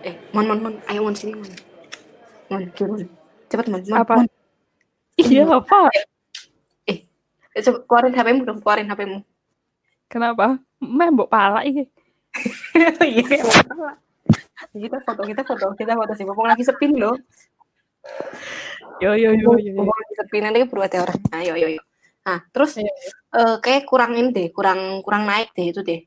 Eh, Mon, Mon, Mon, ayo Mon sini Mon. Mon, turun. Cepat Mon, Mon. Apa? Mon. Iya apa? Eh, coba keluarin HP-mu dong, keluarin HP-mu. Kenapa? Membok pala ini. Iya, kita foto, kita foto, kita foto sih. Mumpung lagi sepi nih loh. Yo yo yo yo. yo. Lagi sepi nanti perlu ada orang. Nah, yo yo yo. Nah, terus Iya, eh, kayak kurang ini deh, kurang kurang naik deh itu deh.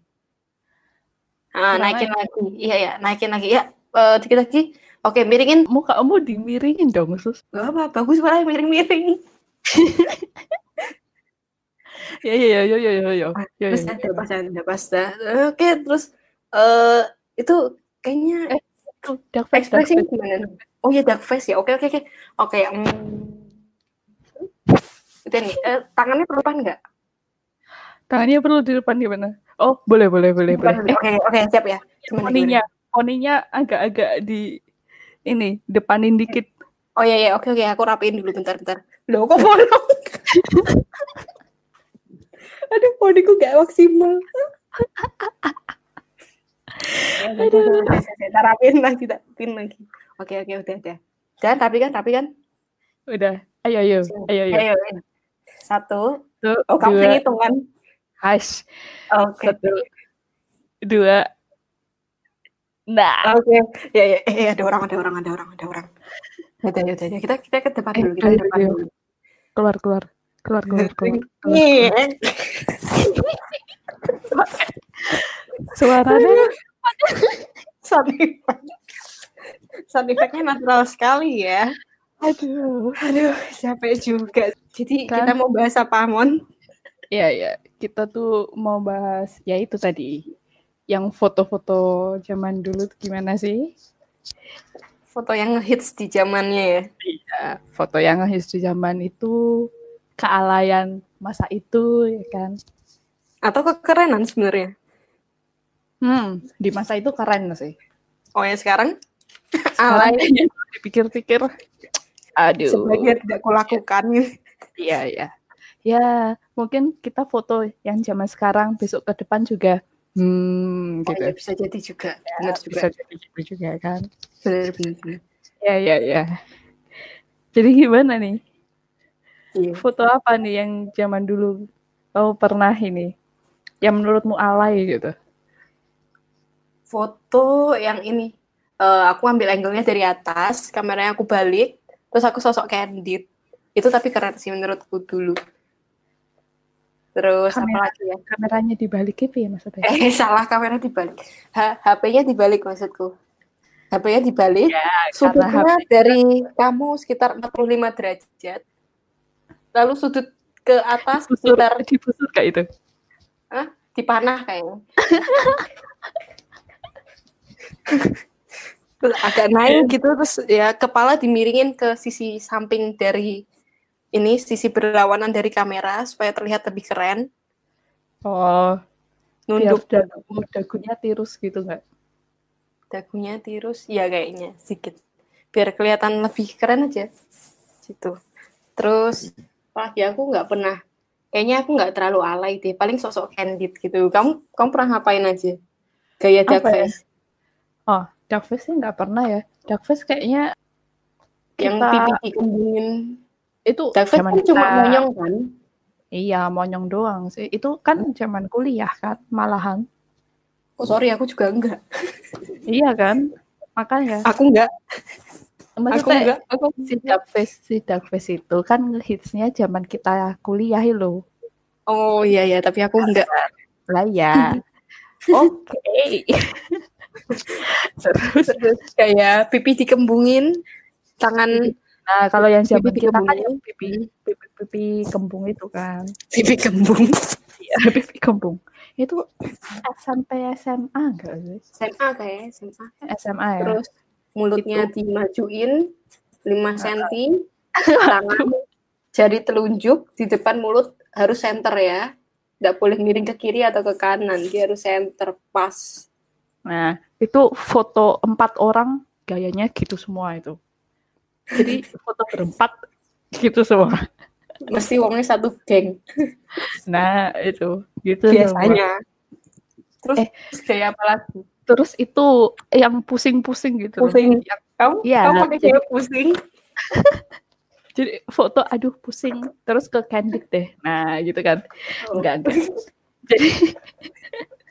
Nah, naikin lagi. Iya ya, naikin lagi. Ya, eh, dikit lagi. Oke, miringin. Muka kamu dimiringin dong, sus. Gak apa, bagus malah miring-miring. Ya ya ya yo yo yo yo. Yo, Terus yo. ada pas ada pas. Oke, terus eh itu kayaknya Eh, dark face, dark ekspresinya face. gimana? Oh ya dark face ya. Oke oke oke. Oke. Itu nih. eh, tangannya perlu pan nggak? Tangannya perlu di depan gimana? Oh, boleh boleh boleh boleh. Oke oke siap ya. Gimana, Poninya, poninya agak-agak di ini depanin dikit. Oh iya iya oke oke aku rapiin dulu bentar bentar. Loh kok bolong? Aduh poniku gak maksimal. Aduh. Rapiin lagi, rapiin lagi. Oke oke udah udah. Dan tapi kan tapi kan. Udah. Ayo ayo ayo ayo. Ayo. Satu. Satu, Oh kamu dua, hitung kan? hash. Oke. Satu, dua. Nah, Oke, ya, ya, eh, ada orang, ada orang, ada orang, ada orang. Udah, udah, udah. Kita, kita ke depan Eh, dulu, kita ke depan dulu. keluar keluar keluar keluar keluar. keluar. Iya. Suaranya Sound effect. Sound effect-nya natural sekali ya. aduh. Aduh, capek juga. Jadi Kan? kita mau bahas apa, Mon? Ya ya, kita tuh mau bahas ya itu tadi yang foto-foto zaman dulu tuh gimana sih? Foto yang hits di zamannya ya. Iya, foto yang hits di zaman itu kealayan masa itu ya kan. Atau kekerenan sebenarnya. Hmm, di masa itu keren sih. Oh ya sekarang? Alay. kayaknya dipikir-pikir aduh. Sebagian tidak kulakukan. Iya, iya. Ya, mungkin kita foto yang zaman sekarang besok ke depan juga hmm Oh, gitu. ya, bisa jadi juga. Benar juga. Bisa jadi gitu juga kan. Benar, benar, benar. Ya, ya, ya. Jadi gimana nih? Iya. Foto apa nih yang zaman dulu kau pernah ini? Yang menurutmu alay gitu? Foto yang ini. Eh, aku ambil angle-nya dari atas kameranya aku balik terus aku sosok candid. Itu tapi keren sih menurutku dulu. Terus apa Kamera. lagi ya? Kameranya dibalik gitu ya maksudnya? eh salah kamera dibalik. H- HP-nya dibalik maksudku. HP-nya dibalik. Ya, sudutnya dari kamu sekitar 45 derajat. Lalu sudut ke atas Dibusur, sekitar dibusur kayak itu. dipanah kayaknya terus agak naik gitu terus ya kepala dimiringin ke sisi samping dari ini sisi berlawanan dari kamera supaya terlihat lebih keren. Oh, nunduk. Dagu, dagunya tirus gitu nggak? dagunya tirus ya kayaknya sedikit. Biar kelihatan lebih keren aja gitu. Terus apalagi aku nggak pernah kayaknya aku nggak terlalu alay deh paling sosok candid gitu. Kamu kamu pernah ngapain aja? Gaya dark ya? face Oh, dark face sih nggak pernah ya. Dark face kayaknya yang kita- pipi dikembungin itu dark face zaman kan cuma kita- monyong kan Iya, monyong doang sih. Itu kan zaman kuliah kan, malahan. oh sorry aku juga enggak Iya kan? Makanya. aku enggak aku Maksudnya enggak aku si dark face, si dark face itu kan hitsnya zaman kita kuliah lo. oh iya ya tapi aku enggak Lah ya. Oke. Terus, terus kayak pipi dikembungin tangan nah kalau yang zaman Pipi kita kan dikembungin. yang pipi, pipi, pipi kembung itu kan. pipi kembung Iya, pipi kembung. Itu sampai SMA enggak sih? SMA kayak SMA SMA ya. terus mulutnya dimajuin 5 cm tangan jari telunjuk di depan mulut harus center ya nggak boleh miring ke kiri atau ke kanan dia harus center pas Nah, itu foto empat orang gayanya gitu semua itu. Jadi foto berempat gitu semua. Mesti wongnya satu geng Nah, itu gitu semua. biasanya. Terus Eh. kayak apa lagi? Terus itu yang pusing-pusing gitu. Pusing. Yang- Kamu, Iya, kamu pakai jadi- pusing. jadi foto aduh pusing terus ke candid deh. Nah, gitu kan. Enggak, enggak. Jadi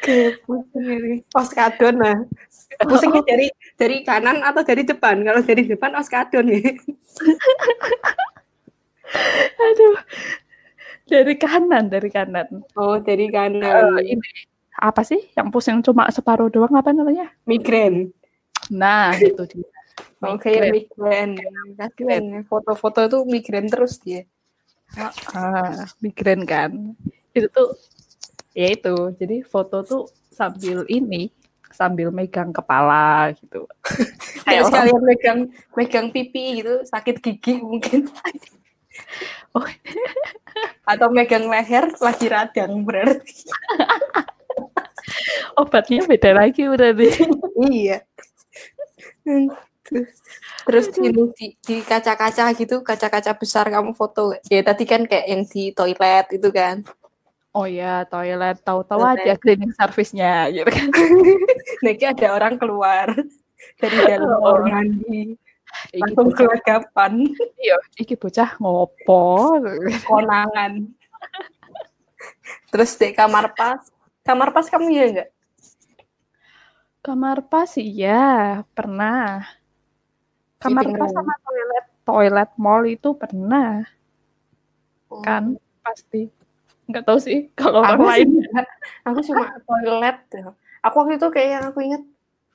Kayak pusing ini. Oskadon nah. Pusingnya dari dari kanan atau dari depan? Kalau dari depan oskadon ya. aduh. Dari kanan, dari kanan. Oh, dari kanan. ini apa sih yang pusing cuma separuh doang apa namanya? Migren. Nah, itu dia. Kayak Migren. migren. Kasihan ya. Foto-foto tuh migren terus dia. Ah, migren kan. Itu tuh ya itu. Jadi foto tuh sambil ini sambil megang kepala gitu. Kayak sekalian megang megang pipi gitu, sakit gigi mungkin. Oh. Atau megang leher lagi radang berarti. obatnya beda lagi berarti. iya. Terus, ini di, di kaca-kaca gitu, kaca-kaca besar kamu foto. Ya tadi kan kayak yang di toilet itu kan. Oh ya, toilet tahu-tahu aja cleaning service-nya gitu kan. Nanti ada orang keluar dari dalam Oh. mandi, langsung kelagapan, iya, iki bocah ngopo. konangan. Terus di kamar pas, kamar pas kamu ya enggak? Kamar pas iya, pernah. Kamar pas sama toilet toilet mall itu pernah kan pasti. Nggak tahu sih kalau aku lain. aku cuma toilet aku waktu itu kayak yang aku ingat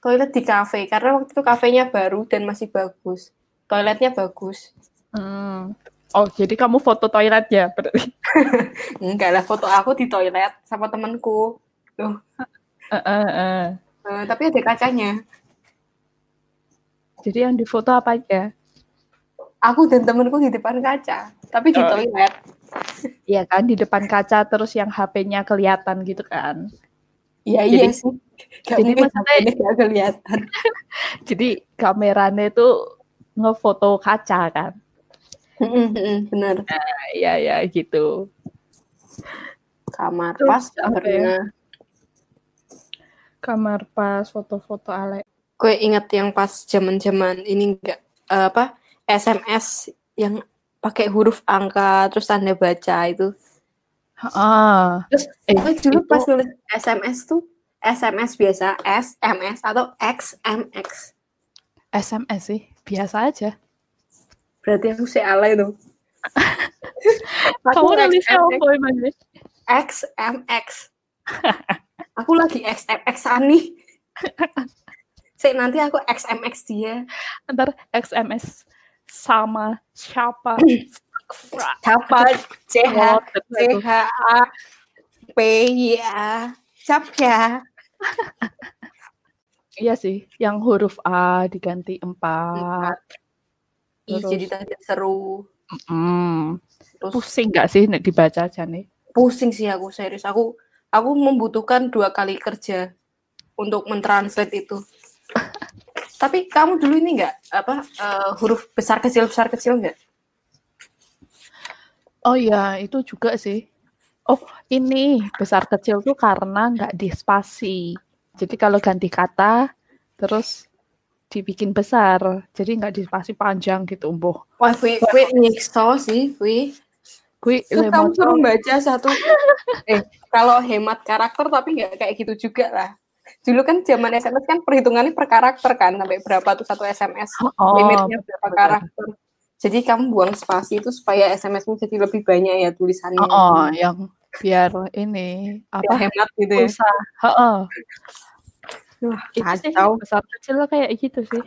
toilet di kafe karena waktu itu kafenya baru dan masih bagus toiletnya bagus Hmm. Oh, jadi kamu foto toilet ya? Berarti. enggak lah foto aku di toilet sama temanku tuh Eh, eh, eh. Eh, tapi ada kacanya Jadi yang difoto apa aja? Aku dan temanku di depan kaca tapi di Oh. toilet Iya kan, di depan kaca terus yang HP-nya kelihatan gitu kan. iya Jadi- iya sih Gak jadi maksudnya- nggak kelihatan Jadi kameranya itu ngefoto kaca kan. Mm, bener Iya, ya gitu. kamar Terus pas ya? pernah Kamar pas foto-foto ale. gue ingat yang pas zaman zaman ini enggak eh, apa SMS yang pakai huruf angka terus tanda baca itu. Ah, terus eh, dulu itu- pas nulis SMS tuh SMS biasa SMS atau XMX SMS sih, biasa aja. berarti aku si alay tuh. Kamu nulisnya XMX, apa emang? XMX aku lagi XMX nih. Sik, nanti aku XMX dia. Ntar XMS sama siapa? siapa CH Oh, betul itu. CH A P Y A siapa Iya sih, yang huruf A diganti empat. Terus- jadi tadi seru. Hmm. Terus Pusing nggak sih nek dibaca aja nih? pusing sih aku serius. Aku aku membutuhkan dua kali kerja untuk mentranslate itu. Tapi kamu dulu ini enggak apa eh, huruf besar kecil besar kecil enggak? Oh iya, itu juga sih. Oh, ini besar kecil tuh karena nggak dispasi. Jadi kalau ganti kata, terus dibikin besar. Jadi nggak dispasi panjang gitu, umbuh. Wah, gue gue nyiksa sih, gue. Kui Terus kamu suruh baca satu. eh, kalau hemat karakter tapi nggak kayak gitu juga lah. Dulu kan zaman SMS kan perhitungannya per karakter kan sampai berapa tuh satu SMS. oh, limitnya berapa betul. karakter. Jadi kamu buang spasi itu supaya SMS-mu jadi lebih banyak ya tulisannya. oh, oh, yang biar ini Biar apa hemat gitu ya. pulsa. Heeh. Wah, Itu sih kacau. besar kecil kayak gitu sih.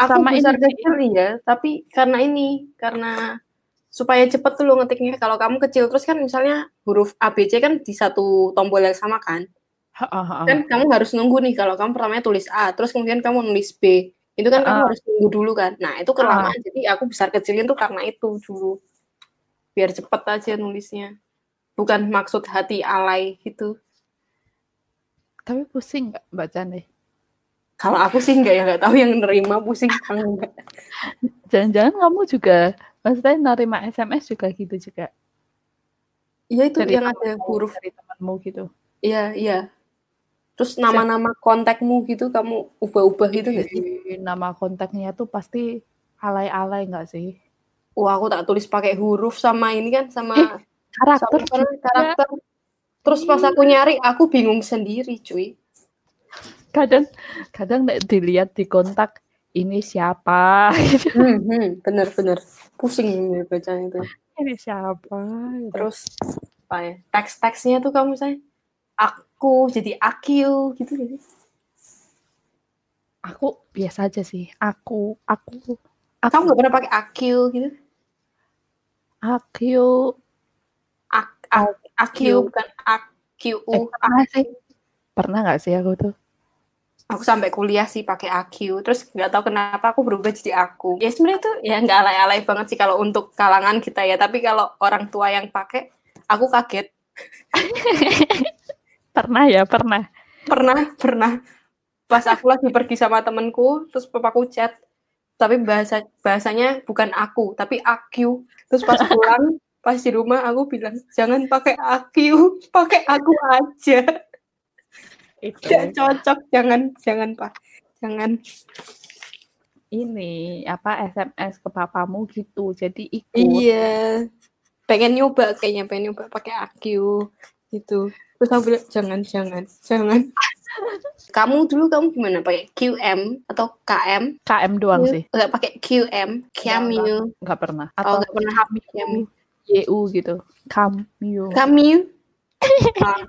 Aku Sama besar ini kecil ya, tapi karena ini, karena supaya cepet tuh lo ngetiknya. Kalau kamu kecil terus kan misalnya huruf ABC kan di satu tombol yang sama kan. Heeh. Kan kamu harus nunggu nih kalau kamu pertamanya tulis A, terus kemudian kamu nulis B. Itu kan kamu Ah. harus nunggu dulu kan. Nah, itu kelamaan. Jadi aku besar kecilin tuh karena itu dulu. Biar cepet aja nulisnya. Bukan maksud hati alay gitu. Tapi pusing nggak baca nih? Kalau aku sih enggak ya, enggak tahu yang nerima pusing enggak. Jangan-jangan kamu juga maksudnya nerima SMS juga gitu juga. Iya itu Dari yang ada huruf. dari temanmu gitu. Iya, iya. Terus nama-nama kontakmu gitu kamu ubah-ubah gitu nggak sih? Ih, Nama kontaknya tuh pasti alay-alay nggak sih? Wah, aku tak tulis pakai huruf sama ini kan sama Eh, Karakter sama karakter. Terus pas aku nyari, aku bingung sendiri, cuy. kadang kadang dilihat di kontak ini siapa. Hmm, hmm, bener-bener pusing ini bacanya itu. ini siapa. Terus apa ya? Teks-teksnya tuh kamu saya aku jadi aku gitu gitu. aku biasa aja sih aku aku Kamu nggak pernah pakai aku gitu? aku Ak, ak, aku bukan aku. eh, pernah sih pernah nggak sih aku tuh Aku sampai kuliah sih pakai aku. Terus nggak tahu kenapa aku berubah jadi aku. Ya sebenarnya tuh ya nggak alay-alay banget sih kalau untuk kalangan kita ya. Tapi kalau orang tua yang pakai, aku kaget. pernah ya pernah Pernah, pernah. Pas aku lagi pergi sama temenku, terus papaku chat. Tapi bahasa bahasanya bukan aku, tapi aku. Terus pas pulang, pas di rumah aku bilang, jangan pakai aku, pakai aku aja. itu Tidak cocok, jangan, jangan pak, jangan. ini apa SMS ke papamu gitu jadi ikut Iya. Pengen nyoba kayaknya, pengen nyoba pakai aku gitu. Terus aku bilang jangan, jangan, jangan. kamu dulu kamu gimana pakai QM atau KM? KM doang sih Enggak pakai QM, Camille. nggak pernah Oh, atau nggak pernah Camille Camille. YU gitu Camille Camille. Ah,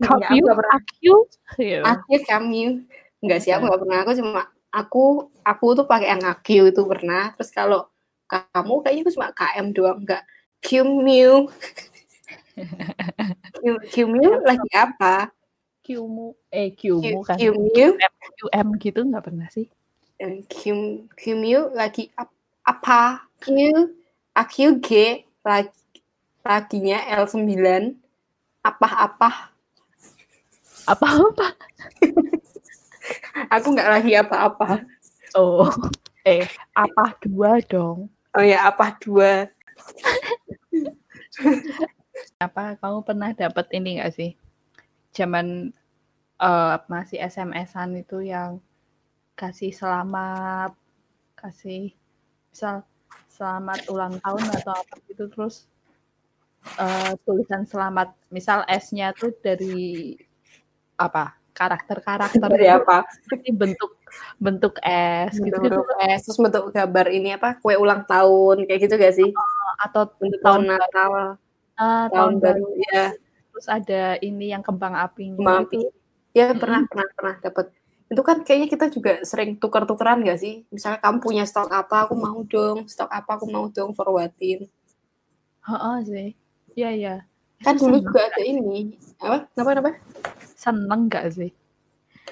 Camille aku nggak pernah. Aku gitu. Akhir Camille. Enggak sih, aku nggak pernah. Aku cuma aku aku tuh pakai yang aku itu pernah. Terus kalau kamu kayaknya aku cuma KM doang, enggak Camille. Camille lagi apa? Qmu eh Qmu kan. Camille. QM gitu nggak pernah sih. Dan Kim Kimil lagi ap- apa? Q G lagi laginya L9 apa-apa apa apa aku nggak lagi apa-apa. Oh eh apa dua dong. Oh ya apa dua apa kamu pernah dapat ini nggak sih? Zaman eh, masih SMS-an itu yang kasih selamat kasih misal selamat ulang tahun atau apa gitu terus eh, tulisan selamat. Misal S-nya tuh dari apa? Karakter-karakter dari itu apa? Bentuk bentuk S gitu, bentuk huruf S terus bentuk gambar ini apa? Kue ulang tahun kayak gitu gak sih? Atau bentuk tahun tahun Natal ah, tahun baru ya terus ada ini yang kembang apinya Kembang itu ya pernah pernah pernah dapat itu kan kayaknya kita juga sering tukar-tukeran gak sih? Misalnya kamu punya stok apa aku mau dong. Stok apa aku mau dong forwardin. Heeh sih. Iya iya. Kan dulu juga ada ini. Apa? Kenapa kenapa? Seneng gak sih?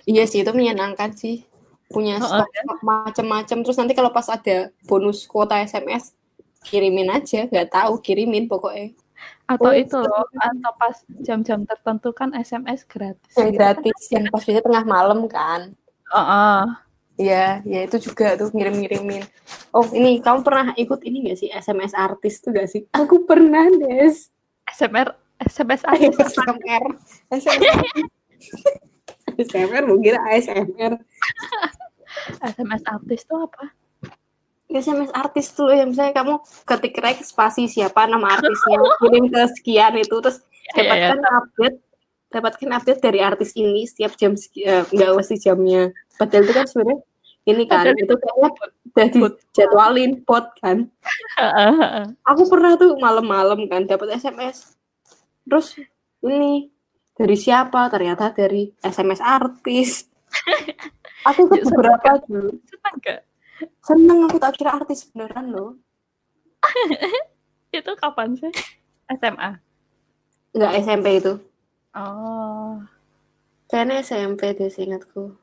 Iya sih itu menyenangkan sih. Punya stok stok macam-macam terus nanti kalau pas ada bonus kuota SMS kirimin aja. Nggak tahu kirimin pokoknya atau Oh, itu loh atau pas jam-jam tertentu kan SMS gratis yang gitu. gratis yang pas biasanya tengah malam kan Heeh. Iya, ya itu juga tuh ngirim-ngirimin. Oh, ini kamu pernah ikut ini gak sih SMS artis tuh gak sih? Aku pernah, Des. SMR SMS aja ASMR. ASMR. ASMR mau kira ASMR. SMS artis tuh apa SMS artis tuh yang misalnya kamu ketik rek spasi siapa nama artisnya, kirim ke sekian itu terus Iya, iya, dapatkan update dapatkan update dari artis ini setiap jam eh, nggak mesti jamnya. Padahal itu kan sebenarnya ini kan Padahal itu kayaknya udah dijadwalin pot kan. Aku pernah tuh malam-malam kan dapat SMS terus ini dari siapa? Ternyata dari SMS artis. Aku seneng beberapa dulu seneng aku tak kira artis beneran loh. Itu kapan sih? SMA nggak SMP itu. Oh. Kayaknya SMP deh seingatku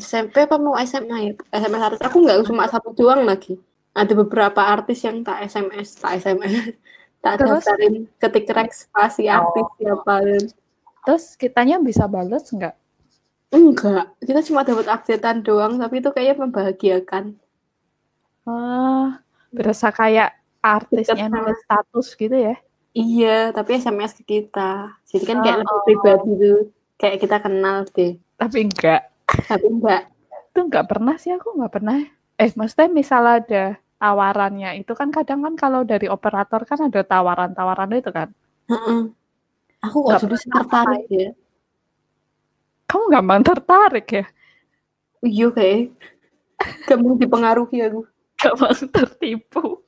SMP apa mau SMA ya? SMS artis aku nggak cuma satu doang lagi. Ada beberapa artis yang tak SMS tak SMS tak Terus? daftarin ketik spasi artis Oh. siapa. Dan terus kitanya bisa bales nggak Enggak, kita cuma dapat updatean doang, tapi itu kayaknya membahagiakan. Ah, berasa kayak artisnya nulis status gitu ya. Iya, tapi SMS ke kita. Jadi kan kayak Oh. lebih pribadi tuh. Kayak kita kenal deh. Tapi enggak. Tapi enggak. Itu enggak pernah sih aku enggak pernah. Eh, maksudnya misal ada tawarannya itu kan kadang kan kalau dari operator kan ada tawaran-tawaran itu kan. Heeh. Aku Nggak kok dulu tertarik ya. Kamu gampang tertarik ya? Iya kayak. Gampang dipengaruhi aku. Gampang tertipu.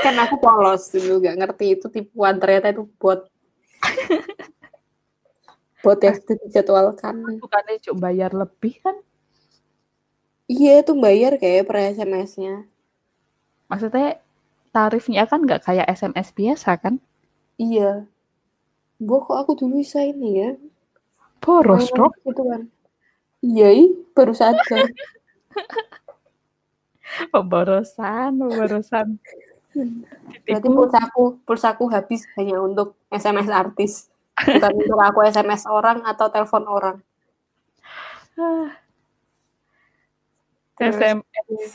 Kan aku polos dulu, gak ngerti itu tipuan. Ternyata itu bot. bot yang dijadwalkan. Bukannya cuma bayar lebih kan? Iya, itu bayar kayak per SMS-nya. Maksudnya tarifnya kan nggak kayak SMS biasa kan? Iya. Bu, kok aku dulu bisa ini ya? Boros Oh, dong. Gitu kan. Iya, ih, baru sadar. Pemborosan, pemborosan. Berarti pulsaku, pulsaku habis hanya untuk SMS artis. Bukan untuk aku SMS orang atau telepon orang. Ah, Terus- SMS.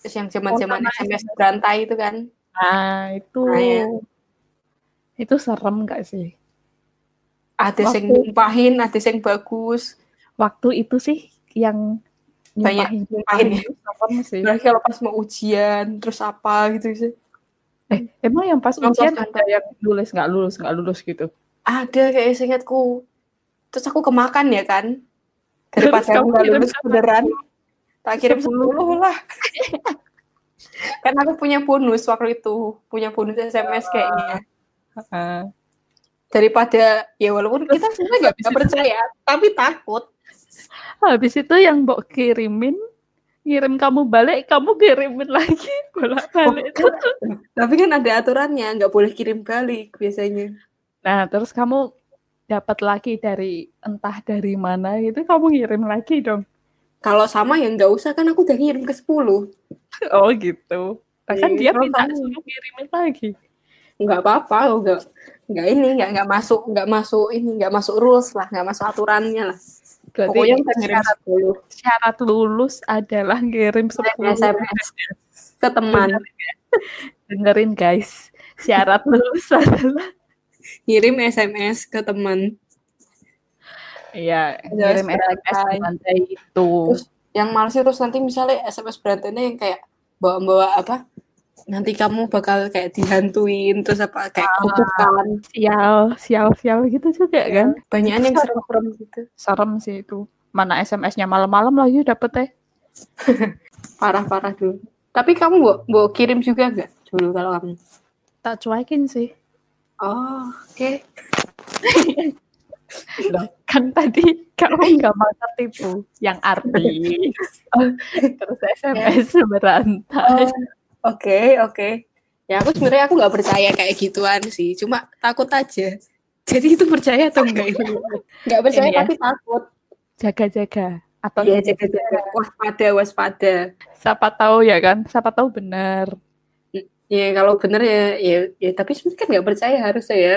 Terus yang zaman-zaman Oh, SMS berantai itu kan. Nah, itu Nah, ya. itu serem nggak sih? Ada yang Waktu- nyumpahin, ada yang bagus. Waktu itu sih yang Banyak nyumpahin nyumpahin ya. serem sih. Berarti kalau pas mau ujian, terus apa gitu sih. Eh, emang yang pas ujian ada yang lulus nggak lulus nggak lulus gitu? Ada kayak seingatku. Terus aku kemakan ya kan. Terus Daripada aku nggak lulus beneran. Tak kirim 10. 10 lah. kan aku punya bonus waktu itu. Punya bonus SMS kayaknya. Heeh. Daripada, ya walaupun kita sebenarnya nggak bisa percaya. Tapi takut. Habis itu yang mbok kirimin ngirim kamu balik, kamu kirimin lagi bolak-balik. Tapi kan ada aturannya. Nggak boleh kirim balik biasanya. Nah, terus kamu dapat lagi dari entah dari mana gitu, kamu ngirim lagi dong. Kalau sama ya nggak usah. Kan aku udah kirim ke 10. Oh gitu. Kan dia minta kamu- suruh kirimin lagi. nggak apa-apa nggak nggak ini nggak nggak masuk nggak masuk ini nggak masuk rules lah nggak masuk aturannya lah. Berarti pokoknya ngirim syarat, 10 syarat lulus adalah ngirim 10 SMS ke teman. Dengerin guys, syarat lulus adalah kirim SMS ke teman. Iya, ngirim SMS berantai. itu. Terus yang malas terus nanti misalnya SMS berantainya yang kayak bawa-bawa apa nanti kamu bakal kayak dihantuin terus apa kayak Ah. kutukan Sial, sial, sial gitu juga kan. banyak yang serem-serem gitu Serem sih itu. Mana SMS-nya malam-malam lagi dapet teh. parah-parah dulu tapi kamu mau mau kirim juga nggak dulu kalau kamu Tak cuekin sih. oh oke Loh, kan tadi kamu nggak mau tertipu yang artis. Terus SMS berantai. Oh, Oke, oke. Ya aku sebenarnya aku nggak percaya kayak gituan sih. Cuma takut aja. Jadi itu percaya atau enggak itu? Nggak percaya Ini ya. tapi takut. Jaga-jaga. Atau Iya, jaga-jaga. Waspada, waspada. siapa tahu ya kan? Siapa tahu benar. Ya kalau bener ya, ya, ya tapi sebenarnya kan nggak percaya harusnya ya.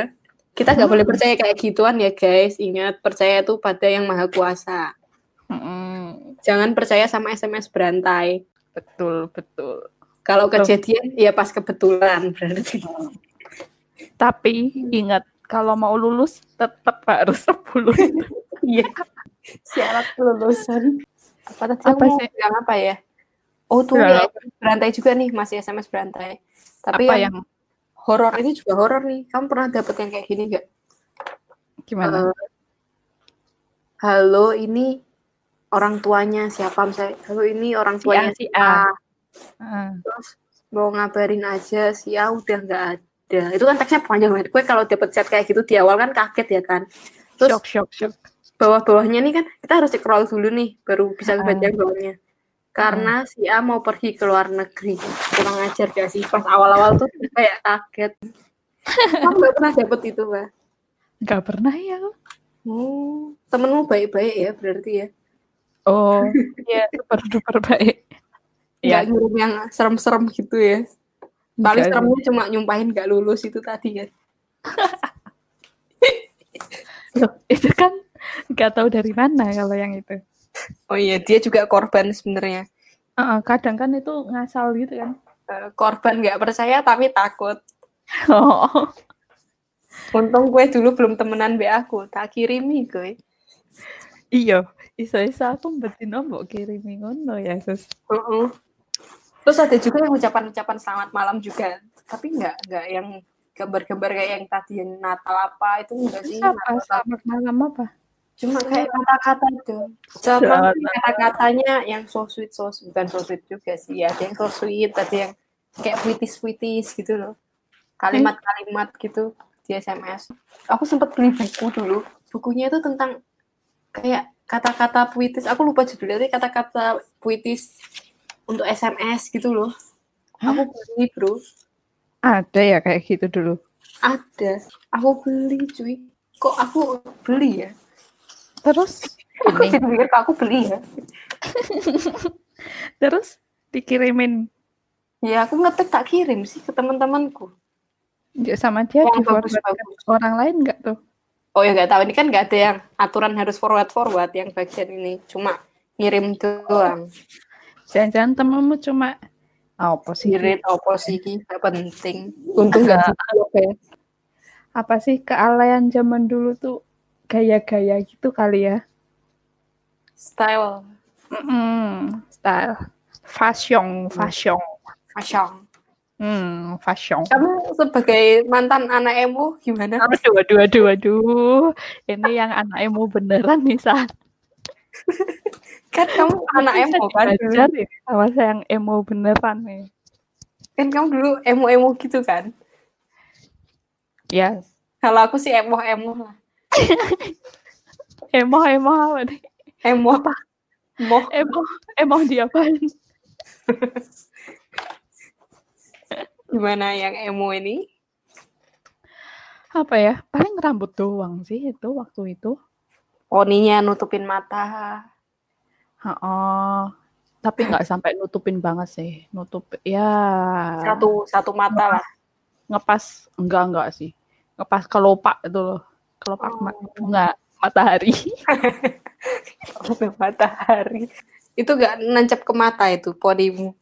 Kita nggak boleh percaya kayak gituan ya guys. Ingat, percaya tuh pada yang maha kuasa. Mm-mm. Jangan percaya sama SMS berantai. Betul, betul. Kalau kejadian, ya pas kebetulan berarti. Tapi ingat kalau mau lulus tetap harus 10 itu. Iya. Syarat kelulusan. Apa tadi Apa aku mau sih? bilang apa ya? Oh tuh Bilang ya, berantai juga nih, masih SMS berantai. Tapi Apa yang, yang horor ini juga horor nih. Kamu pernah dapet yang kayak gini nggak? gimana? Eh, halo, ini orang tuanya siapa misalnya? Halo, ini orang Si A, tuanya si si A. Terus mau ngabarin aja si A udah nggak ada. Itu kan teksnya panjang banget. Gue kalau dapet chat kayak gitu di awal kan kaget ya kan. Terus shock, shock, shock. bawah-bawahnya nih kan kita harus scroll dulu nih baru bisa baca bawahnya karena si A mau pergi ke luar negeri kurang ajar gak sih pas awal-awal tuh kayak kaget kamu gak pernah dapet itu mbak Nggak pernah ya? hmm, temenmu baik-baik ya berarti ya Oh, iya super duper baik. Nggak Ya, ngirim yang serem-serem gitu ya paling Nggak. seremnya cuma nyumpahin gak lulus itu tadi ya Loh, itu kan nggak tahu dari mana kalau yang itu. Oh iya, dia juga korban sebenarnya. Uh, kadang kan itu ngasal gitu kan. Uh, korban nggak percaya tapi takut. Oh. Untung gue dulu belum temenan be aku, tak kirimi gue. Iya, iso-iso aku betin mbok kirimi ngono ya, Sus. Uh -uh. Terus ada juga yang ucapan-ucapan selamat malam juga, tapi nggak nggak yang gambar-gambar kayak yang tadi Natal apa itu enggak sih? Apa? Selamat malam apa? Cuma kayak kata-kata itu. Sama kata-katanya yang so sweet, so sweet. bukan so sweet juga sih. Ada yang so sweet, ada yang kayak puitis-puitis gitu loh. Kalimat-kalimat gitu di SMS. Aku sempat beli buku dulu. Bukunya itu tentang kayak kata-kata puitis. Aku lupa judulnya, tapi kata-kata puitis untuk SMS gitu loh. Aku beli bro. Ada ya kayak gitu dulu? Ada. Aku beli cuy. Kok aku beli ya? Terus aku jadi mikir aku beli ya. Terus dikirimin. Ya aku ngetik tak kirim sih ke teman-temanku. Ya sama dia di forward orang lain nggak tuh? Oh ya nggak tahu ini kan nggak ada yang aturan harus forward forward yang bagian ini cuma ngirim doang. Jangan-jangan temanmu cuma apa sih? Ngirit apa sih? Gak penting. Untung nggak ya. Apa sih kealayan zaman dulu tuh gaya-gaya gitu kali ya. Style. Mm -hmm. Style. Fashion, fashion. Fashion. Hmm, fashion. Kamu sebagai mantan anak emo gimana? Aduh, aduh, aduh, aduh. Ini yang anak emo beneran nih, saat. kan kamu anak emo kan? Belajar ya, sama saya yang emo beneran nih. Kan kamu dulu emo-emo gitu kan? Ya. Yes. Kalau aku sih emo-emo lah. emo emo apa nih? Emo apa? Emo emo emo diapain? Gimana yang emo ini? Apa ya? Paling rambut doang sih itu waktu itu. Poninya nutupin mata. Oh, tapi nggak sampai nutupin banget sih. Nutup ya satu satu mata lah. Ngepas enggak enggak sih. Ngepas kelopak itu loh kelopak oh. bunga matahari. bunga matahari. Itu gak nancap ke mata itu podimu?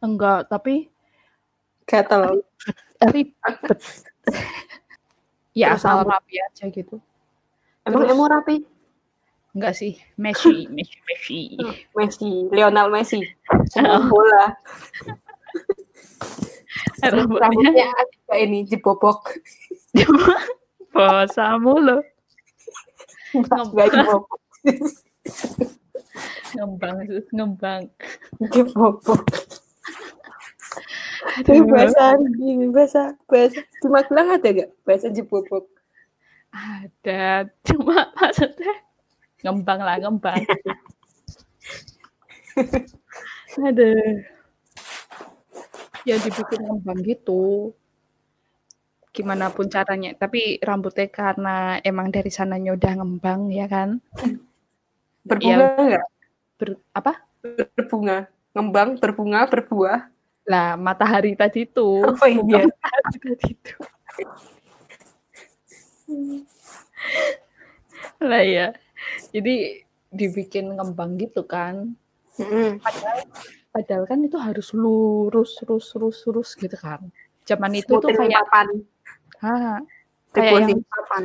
Enggak, tapi gatal. Ribet. ya Terus asal rapi aja gitu. Emang Terus, emo rapi? Enggak sih, Messi, Messi, Messi. Messi, Lionel Messi. Sepak bola. Rambutnya agak ini jebobok. Bosa mulu. Ngembang. ngembang, ngembang. Jebobok. Ini bahasa ini bahasa bahasa cuma bilang ada gak bahasa jebobok? Ada, cuma maksudnya ngembang lah ngembang. ada ya dibikin ngembang gitu gimana pun caranya. Tapi rambutnya karena emang dari sananya udah ngembang ya kan. Berbunga ya, enggak? Ber, apa? Berbunga. Ngembang, berbunga, berbuah. Lah, matahari tadi itu. Oh iya. Matahari tadi itu. lah ya. Jadi dibikin ngembang gitu kan. Mm. Padahal, padahal kan itu harus lurus, lurus, lurus, lurus gitu kan. Zaman itu tuh kayak papan. Hah, rebonding papan.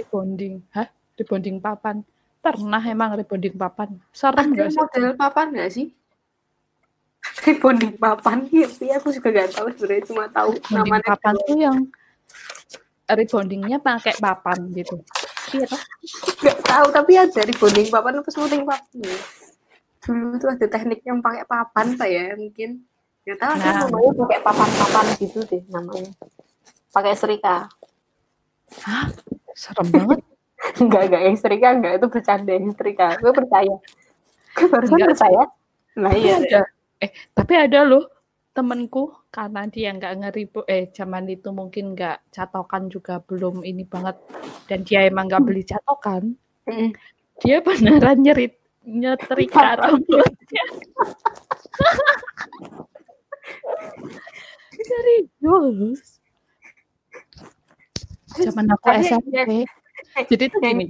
Rebonding, hah? Rebonding papan. Pernah emang rebonding papan. Serem nggak sih? model papan nggak sih? rebonding papan iya aku juga nggak tahu sebenarnya cuma tahu namanya papan tuh yang rebondingnya pakai papan gitu iya nggak tahu tapi ada rebonding papan apa smoothing papan dulu tuh ada teknik yang pakai papan saya mungkin nggak tahu nah. namanya pakai papan-papan gitu deh namanya pakai serika. Hah? Serem banget. enggak, enggak. Yang serika enggak. Itu bercanda yang serika. Gue percaya. Gue percaya. Nah iya. Ada. Eh, tapi ada loh temenku karena dia nggak ngeribu eh zaman itu mungkin nggak catokan juga belum ini banget dan dia emang nggak beli catokan mm. dia beneran nyerit nyetrika rambutnya serius zaman aku SMP. Jadi itu gini,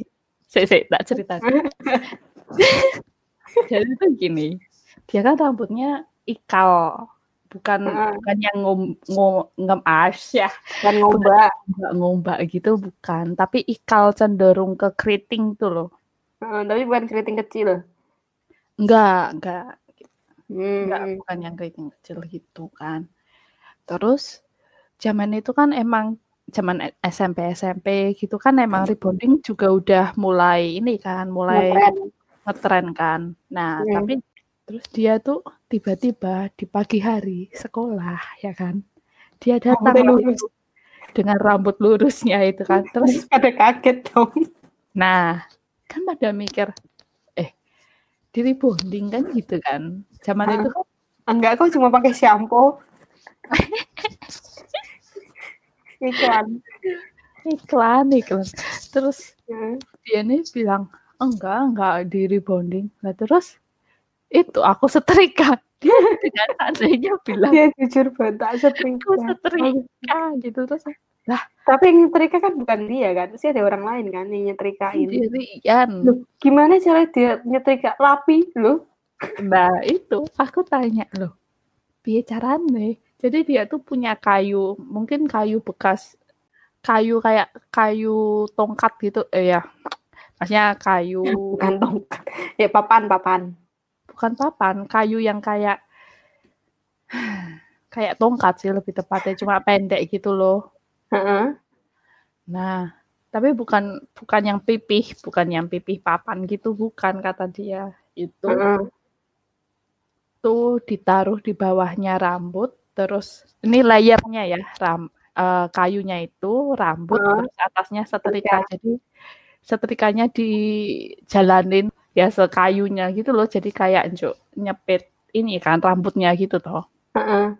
Saya, saya tak cerita. Jadi itu gini, dia kan rambutnya ikal, bukan Heeh. bukan yang ngom, ngom, ngemas ya, Dan ngombak. nggak ngombak gitu bukan, tapi ikal cenderung ke keriting tuh loh. Heeh, tapi bukan keriting kecil. Enggak, enggak, enggak Hmm. bukan yang keriting kecil gitu kan. Terus zaman itu kan emang zaman SMP SMP gitu kan emang rebonding juga udah mulai ini kan, mulai Ngetren. ngetren kan. Nah, Hmm. tapi terus dia tuh tiba-tiba di pagi hari sekolah ya kan. Dia datang waktu lurus. dengan rambut lurusnya itu kan. Terus pada kaget dong. nah, kan pada mikir eh di rebonding kan gitu kan. Zaman itu kan Enggak, kok cuma pakai shampoo. Iklan. iklan iklan. Terus Hmm. dia nih bilang enggak enggak di rebonding. Nah, terus itu aku setrika. Dia dengan seandainya bilang Dia jujur banget tak setrika. aku setrika gitu terus Tapi yang nyetrika kan bukan dia kan. Pasti ada orang lain kan yang nyetrikain. sendirian. Loh, gimana cara dia nyetrika rapi loh? Nah, itu aku tanya loh. Piye carane? Jadi dia tuh punya kayu, mungkin kayu bekas kayu kayak kayu tongkat gitu. Eh ya. Maksudnya kayu Bukan tongkat. Ya papan papan. Bukan papan, kayu yang kayak kayak tongkat sih lebih tepatnya, cuma pendek gitu loh. Heeh. Nah, tapi bukan bukan yang pipih, bukan yang pipih papan gitu, bukan kata dia. Itu Heeh. tuh ditaruh di bawahnya rambut, terus ini layernya ya, ram, eh, kayunya itu rambut, Heeh. terus atasnya setrika. Jadi setrikanya dijalanin ya sekayunya gitu loh, jadi kayak njuk nyepit ini kan rambutnya gitu toh. Heeh.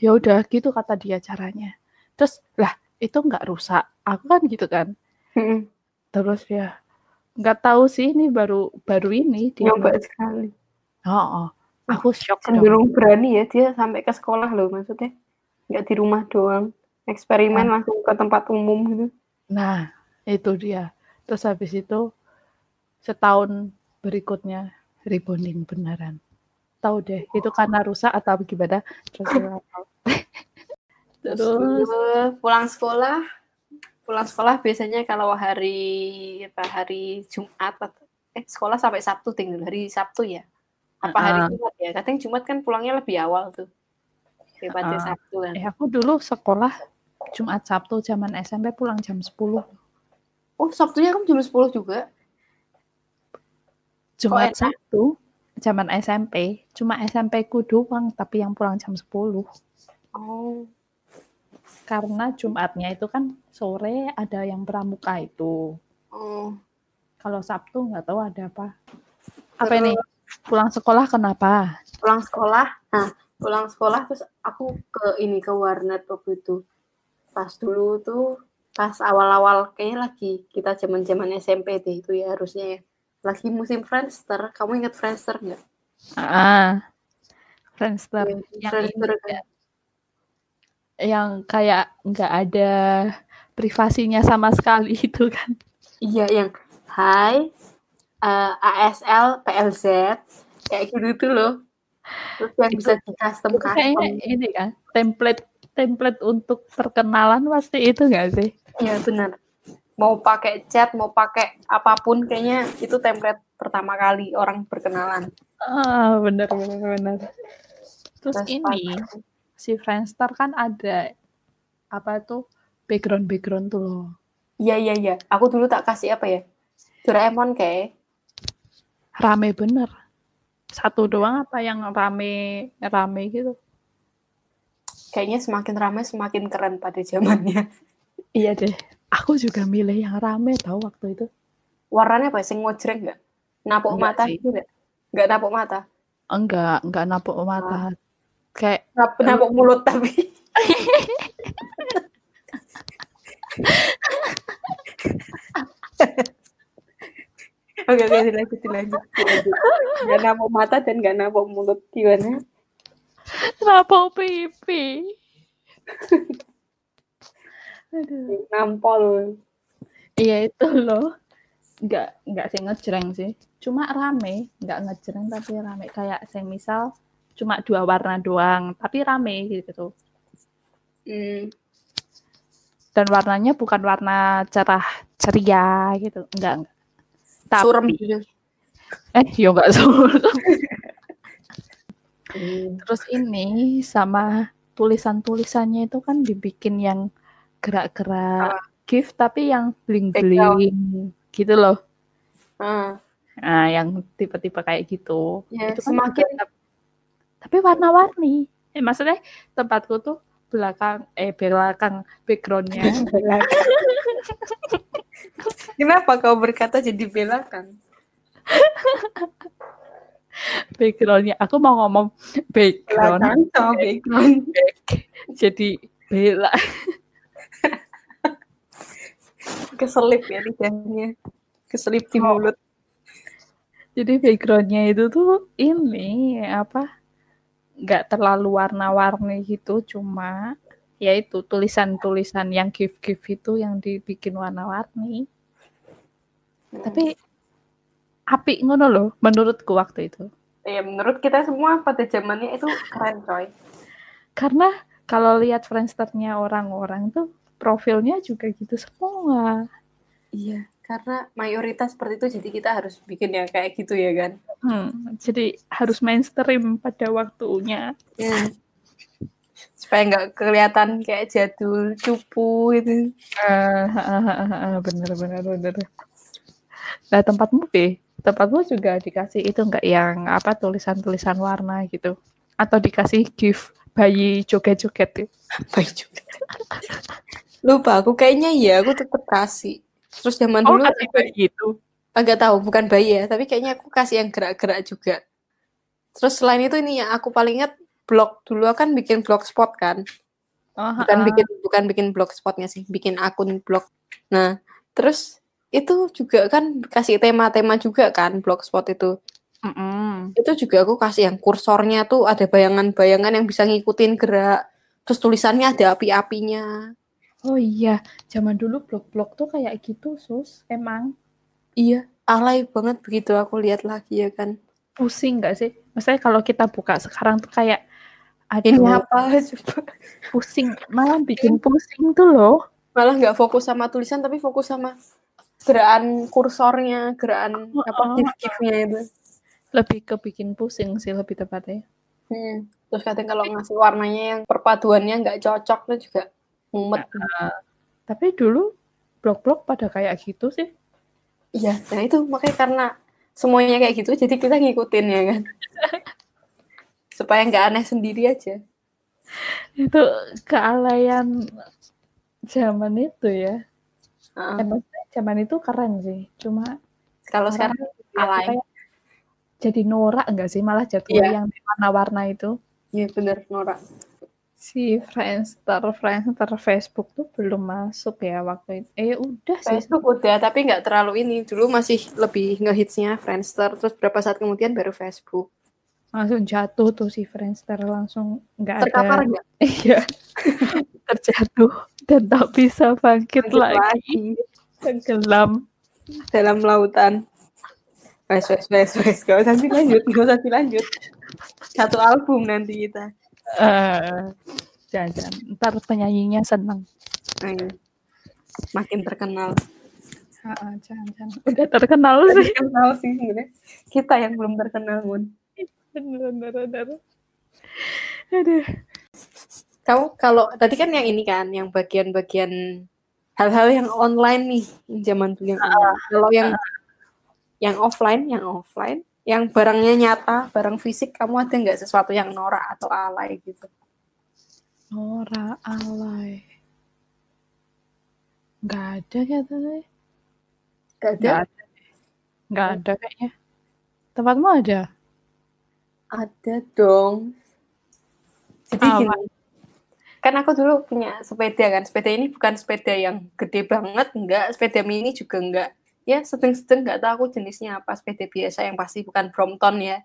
Ya udah gitu kata dia caranya. Terus lah itu nggak rusak, aku kan gitu kan. Heeh. Terus ya nggak tahu sih ini baru baru ini dia. Nyoba sekali. Oh, oh. aku shock dong. Cenderung berani ya dia sampai ke sekolah loh maksudnya. Nggak di rumah doang. Eksperimen langsung ke tempat umum gitu. Nah, itu dia. Terus habis itu setahun berikutnya rebonding beneran. Tahu deh, itu karena rusak atau gimana? Terus terus Terus pulang sekolah, pulang sekolah biasanya kalau hari apa hari Jumat atau eh sekolah sampai Sabtu tinggal hari Sabtu ya. Apa hari Heeh. Jumat ya? Katanya Jumat kan pulangnya lebih awal tuh. Daripada Heeh. Sabtu kan. eh aku dulu sekolah Jumat Sabtu zaman SMP pulang jam 10. Oh, Sabtunya kamu jam 10 juga? Jumat enak? Sabtu zaman SMP, cuma SMP ku doang tapi yang pulang jam 10. Oh. Karena Jumatnya itu kan sore ada yang pramuka itu. Oh. Kalau Sabtu nggak tahu ada apa. Apa ini? Pulang sekolah kenapa? Pulang sekolah. Nah, pulang sekolah terus aku ke ini ke warnet waktu itu. Pas dulu tuh pas awal-awal kayaknya lagi kita zaman-zaman SMP deh itu ya harusnya ya. Lagi musim Friendster. Kamu ingat Friendster nggak? Ah, Friendster Yang yang Friendster ini kan. yang kayak nggak ada privasinya sama sekali itu kan. Iya, yang Hai eh, ASL PLZ kayak gitu tuh loh. Terus yang bisa di custom Itu kayaknya custom. ini kan template template untuk perkenalan pasti itu nggak sih? Iya benar. Mau pakai chat, mau pakai apa pun kayaknya itu template pertama kali orang berkenalan. Ah, benar benar benar. Terus Terus ini si Friendster kan ada apa tuh background background tuh loh. Iya iya iya. Aku dulu tak kasih apa ya? Doraemon kayak. Rame bener. Satu doang apa yang rame rame gitu? Kayaknya semakin ramai semakin keren pada zamannya. Iya deh. Aku juga milih yang rame tahu waktu itu. Warnanya apa? Sing ngojreng nggak? Napuk Enggak mata sih. gitu nggak? Nggak napuk mata. Enggak, enggak napuk mata. Kayak Nap napuk mulut tapi. Oke oke dilanjut dilanjut. Nggak napuk mata dan nggak napuk mulut gimana? napuk pipi. Aduh. Nampol. Iya itu loh. nggak nggak sih ngejreng sih cuma rame nggak ngejreng tapi rame kayak saya misal cuma dua warna doang tapi rame gitu Hmm. dan warnanya bukan warna cerah ceria gitu enggak enggak tapi Surem gitu. eh yo enggak suram Hmm. terus ini sama tulisan-tulisannya itu kan dibikin yang gerak-gerak gift tapi yang bling-bling gitu loh. Ah, nah yang tipe-tipe kayak gitu. Ya, itu kan semakin tep- tapi warna-warni. Eh maksudnya tempatku tuh belakang eh belakang backgroundnya. Kenapa kau berkata jadi belakan? backgroundnya. Aku mau ngomong background. Sama background. jadi bela Keselip ya lidahnya. Keselip di Oh. mulut. jadi backgroundnya itu tuh ini apa nggak terlalu warna-warni gitu cuma ya itu tulisan-tulisan yang gift-gift itu yang dibikin warna-warni tapi api ngono loh menurutku waktu itu ya menurut kita semua pada zamannya itu keren coy. karena kalau lihat Friendster-nya orang-orang tuh profilnya juga gitu semua Iya, karena mayoritas seperti itu jadi kita harus bikin yang kayak gitu ya kan. Hmm, jadi harus mainstream pada waktunya Hmm. Supaya nggak kelihatan kayak jadul, cupu gitu. Eh, bener bener bener. Nah tempatmu B, tempatmu juga dikasih itu enggak yang apa tulisan-tulisan warna gitu, atau dikasih gift bayi joget-joget? Baik juga. Lupa aku kayaknya iya aku tetap kasih. Terus zaman Oh dulu kasih bayi gitu. agak tahu bukan bayi ya, tapi kayaknya aku kasih yang gerak-gerak juga. Terus selain itu ini yang aku paling ingat blog dulu kan bikin blogspot kan. Oh, bukan ha-ha. bikin bukan bikin blogspotnya sih, bikin akun blog. Nah, terus itu juga kan kasih tema-tema juga kan blogspot itu. Mm-mm. Itu juga aku kasih yang kursornya tuh ada bayangan-bayangan yang bisa ngikutin gerak. Terus tulisannya ada api-apinya. Oh iya, zaman dulu blog-blog tuh kayak gitu, sus. Emang Iya, alay banget begitu aku lihat lagi ya kan. pusing nggak sih? Maksudnya kalau kita buka sekarang tuh kayak, Ini aduh, apa coba? pusing, malah bikin pusing tuh loh. Malah nggak fokus sama tulisan tapi fokus sama gerakan kursornya, gerakan apa Oh, gift-giftnya itu. Lebih ke bikin pusing sih lebih tepatnya. Hmm. Terus kadang kalau ngasih warnanya yang perpaduannya nggak cocok tuh juga mumet. Tapi dulu blog-blog pada kayak gitu sih. Iya, nah itu makanya karena semuanya kayak gitu, jadi kita ngikutin ya kan. Supaya nggak aneh sendiri aja. Itu kealayan zaman itu ya. Heeh. Emang zaman itu keren sih. Cuma Kalau sekarang ya, alay. jadi norak enggak sih malah jadwal Iya. yang warna-warna itu. Iya bener Nora. Si Friendster, Friendster Facebook tuh belum masuk ya waktu itu. Eh udah sih. Facebook udah, tapi nggak terlalu ini. Dulu masih lebih ngehitsnya Friendster, terus berapa saat kemudian baru Facebook. Langsung jatuh tuh si Friendster langsung nggak ada. Terkapar nggak? Iya. Terjatuh dan tak bisa bangkit Bangkit lagi. lagi Tenggelam. dalam lautan. Wes, wes, wes, wes. Gak usah dilanjut, gak usah dilanjut. Satu album nanti kita. Eh, jangan, jangan. Ntar penyanyinya seneng. Ayo. Makin terkenal. Ah, jangan, jangan. Udah terkenal sih. Terkenal sih sebenarnya. Kita yang belum terkenal, Mun. Bener, bener. Aduh. Kamu kalau tadi kan yang ini kan, yang bagian-bagian hal-hal yang online nih, zaman dulu yang online. Kalau yang yang offline, yang offline, yang barangnya nyata, barang fisik, kamu ada nggak sesuatu yang norak atau alay gitu? Nora alay. Nggak ada. Gak ada? Nggak ada. Nggak ada kayaknya. Tempatmu ada? Ada dong. Jadi Apa? gini, kan aku dulu punya sepeda kan. Sepeda ini bukan sepeda yang gede banget, enggak. Sepeda mini juga enggak. Ya sedang-sedang nggak tahu aku jenisnya apa. Sepeda biasa yang pasti bukan Brompton ya.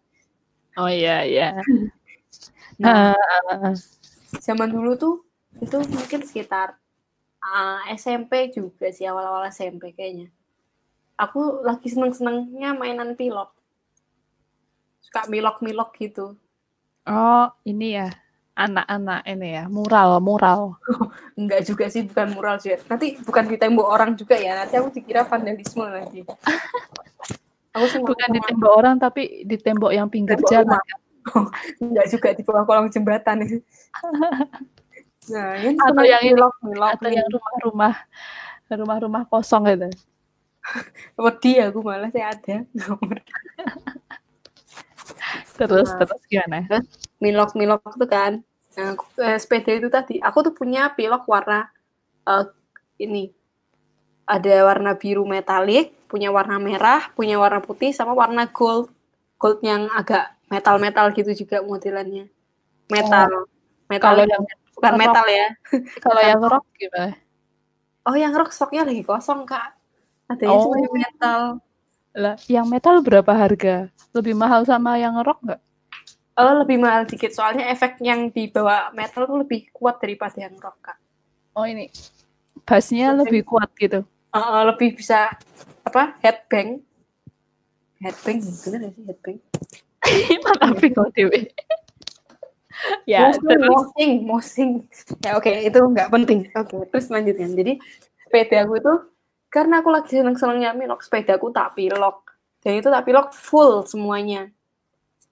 Oh iya, iya. Nah, Ah, zaman dulu tuh itu mungkin sekitar ah, SMP juga sih awal-awal SMP kayaknya. aku lagi seneng-senengnya mainan pilok. Suka milok-milok gitu. Oh, ini ya. Anak-anak ini ya, mural, mural. Enggak juga sih, bukan mural sih. Nanti bukan di tembok orang juga ya. Nanti aku dikira vandalisme lagi. aku Bukan di tembok orang, tapi di tembok yang pinggir Tembok jalan. Enggak juga di bawah kolong jembatan. nah, ini Atau yang ini, milok-milok Atau yang rumah-rumah rumah-rumah kosong gitu. Wedi aku malah saya ada. Terus, Nah. terus gimana? milok-milok itu kan. Nah, eh, sepeda itu tadi, aku tuh punya pilok warna eh, ini. Ada warna biru metalik, punya warna merah, punya warna putih, sama warna gold. Gold yang agak metal-metal gitu juga modelannya. Metal. Metal Kalau yang bukan rock. metal ya. kalau yang rock gimana? Oh, yang rock stoknya lagi kosong, Kak. Adanya cuma yang Oh. metal. Lah, yang metal berapa harga? Lebih mahal sama yang rock nggak? Oh, lebih mahal dikit. Soalnya efek yang dibawa metal tuh lebih kuat daripada yang rock, Kak. Oh ini, bassnya lebih kuat gitu. Uh, lebih bisa apa headbang headbang bener gak sih headbang Tapi kok dewe. ya, mosing, terus mosing mosing ya oke itu nggak penting oke terus lanjutkan jadi sepeda aku itu karena aku lagi seneng senengnya milok sepeda aku tak pilok dan itu tak pilok full semuanya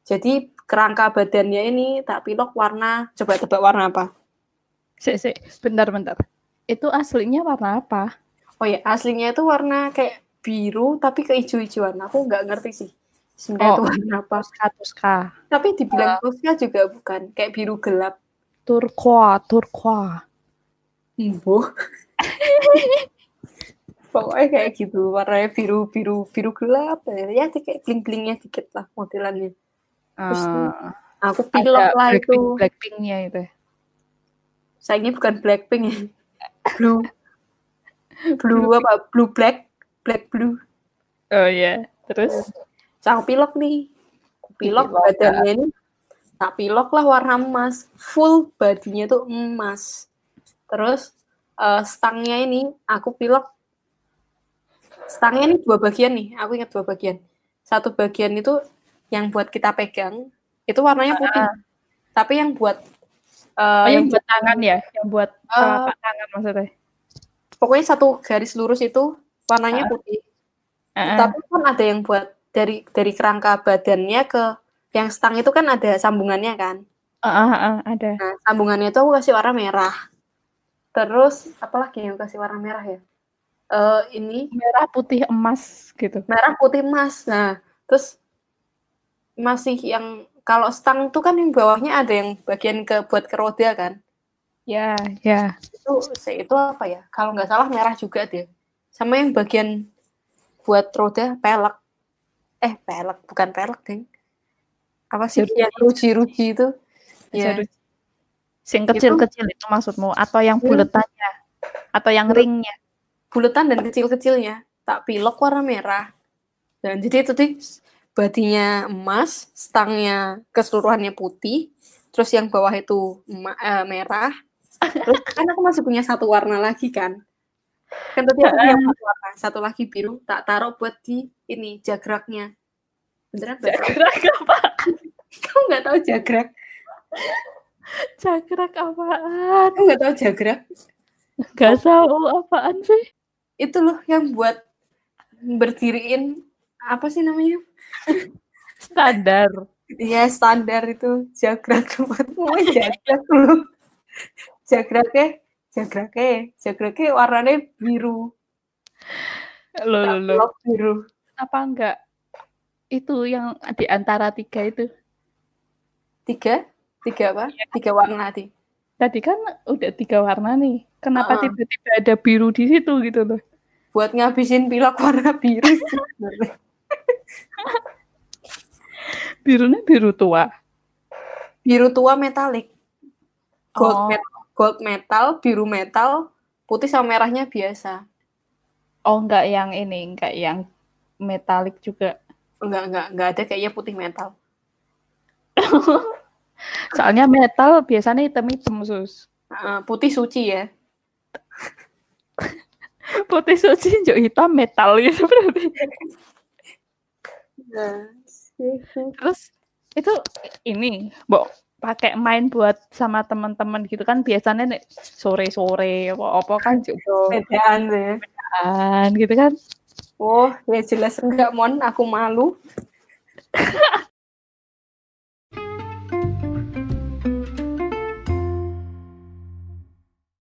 jadi kerangka badannya ini tak pilok warna coba tebak warna apa Sik, sik, bentar, bentar. Itu aslinya warna apa? oh ya aslinya itu warna kayak biru tapi keijo-ijoan aku nggak ngerti sih sebenarnya Oh. itu warna apa Tuska, Tuska. Tapi dibilang Tosca juga bukan, kayak biru gelap. Turqua, turqua. Pokoknya kayak gitu, warnanya biru biru biru gelap. Ya kayak bling blingnya dikit lah modelannya. Terus Ah, Aku pilok lah Blackpink, itu. Blackpinknya itu. Sayangnya bukan Blackpink ya. Blue. Blue apa? Blue black, black blue. Oh iya, terus Terus aku pilok nih. Pilok badannya ini. Tak pilok lah warna emas. Full badinya tuh emas. Terus eh, stangnya ini aku pilok. Stangnya ini dua bagian nih. Aku ingat dua bagian. Satu bagian itu yang buat kita pegang. Itu warnanya putih. Tapi yang buat eh, oh, yang yang buat tangan ya, yang buat telapak tangan maksudnya. pokoknya satu garis lurus itu warnanya Ah. putih. Heeh. Tapi kan ada yang buat dari dari kerangka badannya ke yang stang itu kan ada sambungannya kan. Heeh, heeh, ada. Nah, sambungannya itu aku kasih warna merah. Terus apalagi yang kasih warna merah ya? Eh ini Merah, putih, emas gitu. merah putih emas. Nah, terus masih yang kalau stang tuh kan yang bawahnya ada yang bagian ke buat ke roda kan. Ya, ya. Itu itu apa ya? Kalau nggak salah merah juga deh. Sama yang bagian buat roda pelek. Eh, pelek bukan pelek, Deng. Apa sih Jeruji. yang ruji-ruji itu? Ya. Sing kecil-kecil itu maksudmu atau yang Hmm. buletannya atau yang ringnya? Buletan dan kecil-kecilnya. Tak pilok warna merah. Dan jadi itu tuh badinya emas, stangnya keseluruhannya putih, terus yang bawah itu eh, merah. Terus kan aku masih punya satu warna lagi kan. Kan tadi aku punya empat warna, satu lagi biru, tak taruh buat di ini jagraknya. Beneran? Jagrak apa? Kamu nggak tahu jagrak? Jagrak apaan? Kamu nggak tahu jagrak? Gak tahu apaan sih? Itu loh yang buat berdiriin apa sih namanya? Standar. Iya standar itu jagrak tempatmu jagrak lu. Jagraknya, jagraknya, jagraknya warnanya biru. Lo lo lo. Biru. Apa enggak? Itu yang di antara tiga itu. Tiga? Tiga apa? Tiga warna tadi. Tadi kan udah tiga warna nih. Kenapa tiba-tiba ada biru di situ gitu loh? Buat ngabisin pilok warna biru. Birunya biru tua. biru tua metalik. Gold, Oh. met- gold metal, biru metal, putih sama merahnya biasa. Oh enggak yang ini, enggak yang metalik juga. Enggak, enggak, enggak ada kayaknya putih metal. Soalnya metal biasanya hitam-hitam sus. Heeh, putih suci ya. Putih suci hijau hitam metal gitu berarti. Nah, Terus itu ini, Mbok pakai main buat sama teman-teman gitu kan biasanya nek sore-sore apa-apa kan juga bedaan deh. kan gitu kan. Oh, ya jelas enggak, Mon. Aku malu.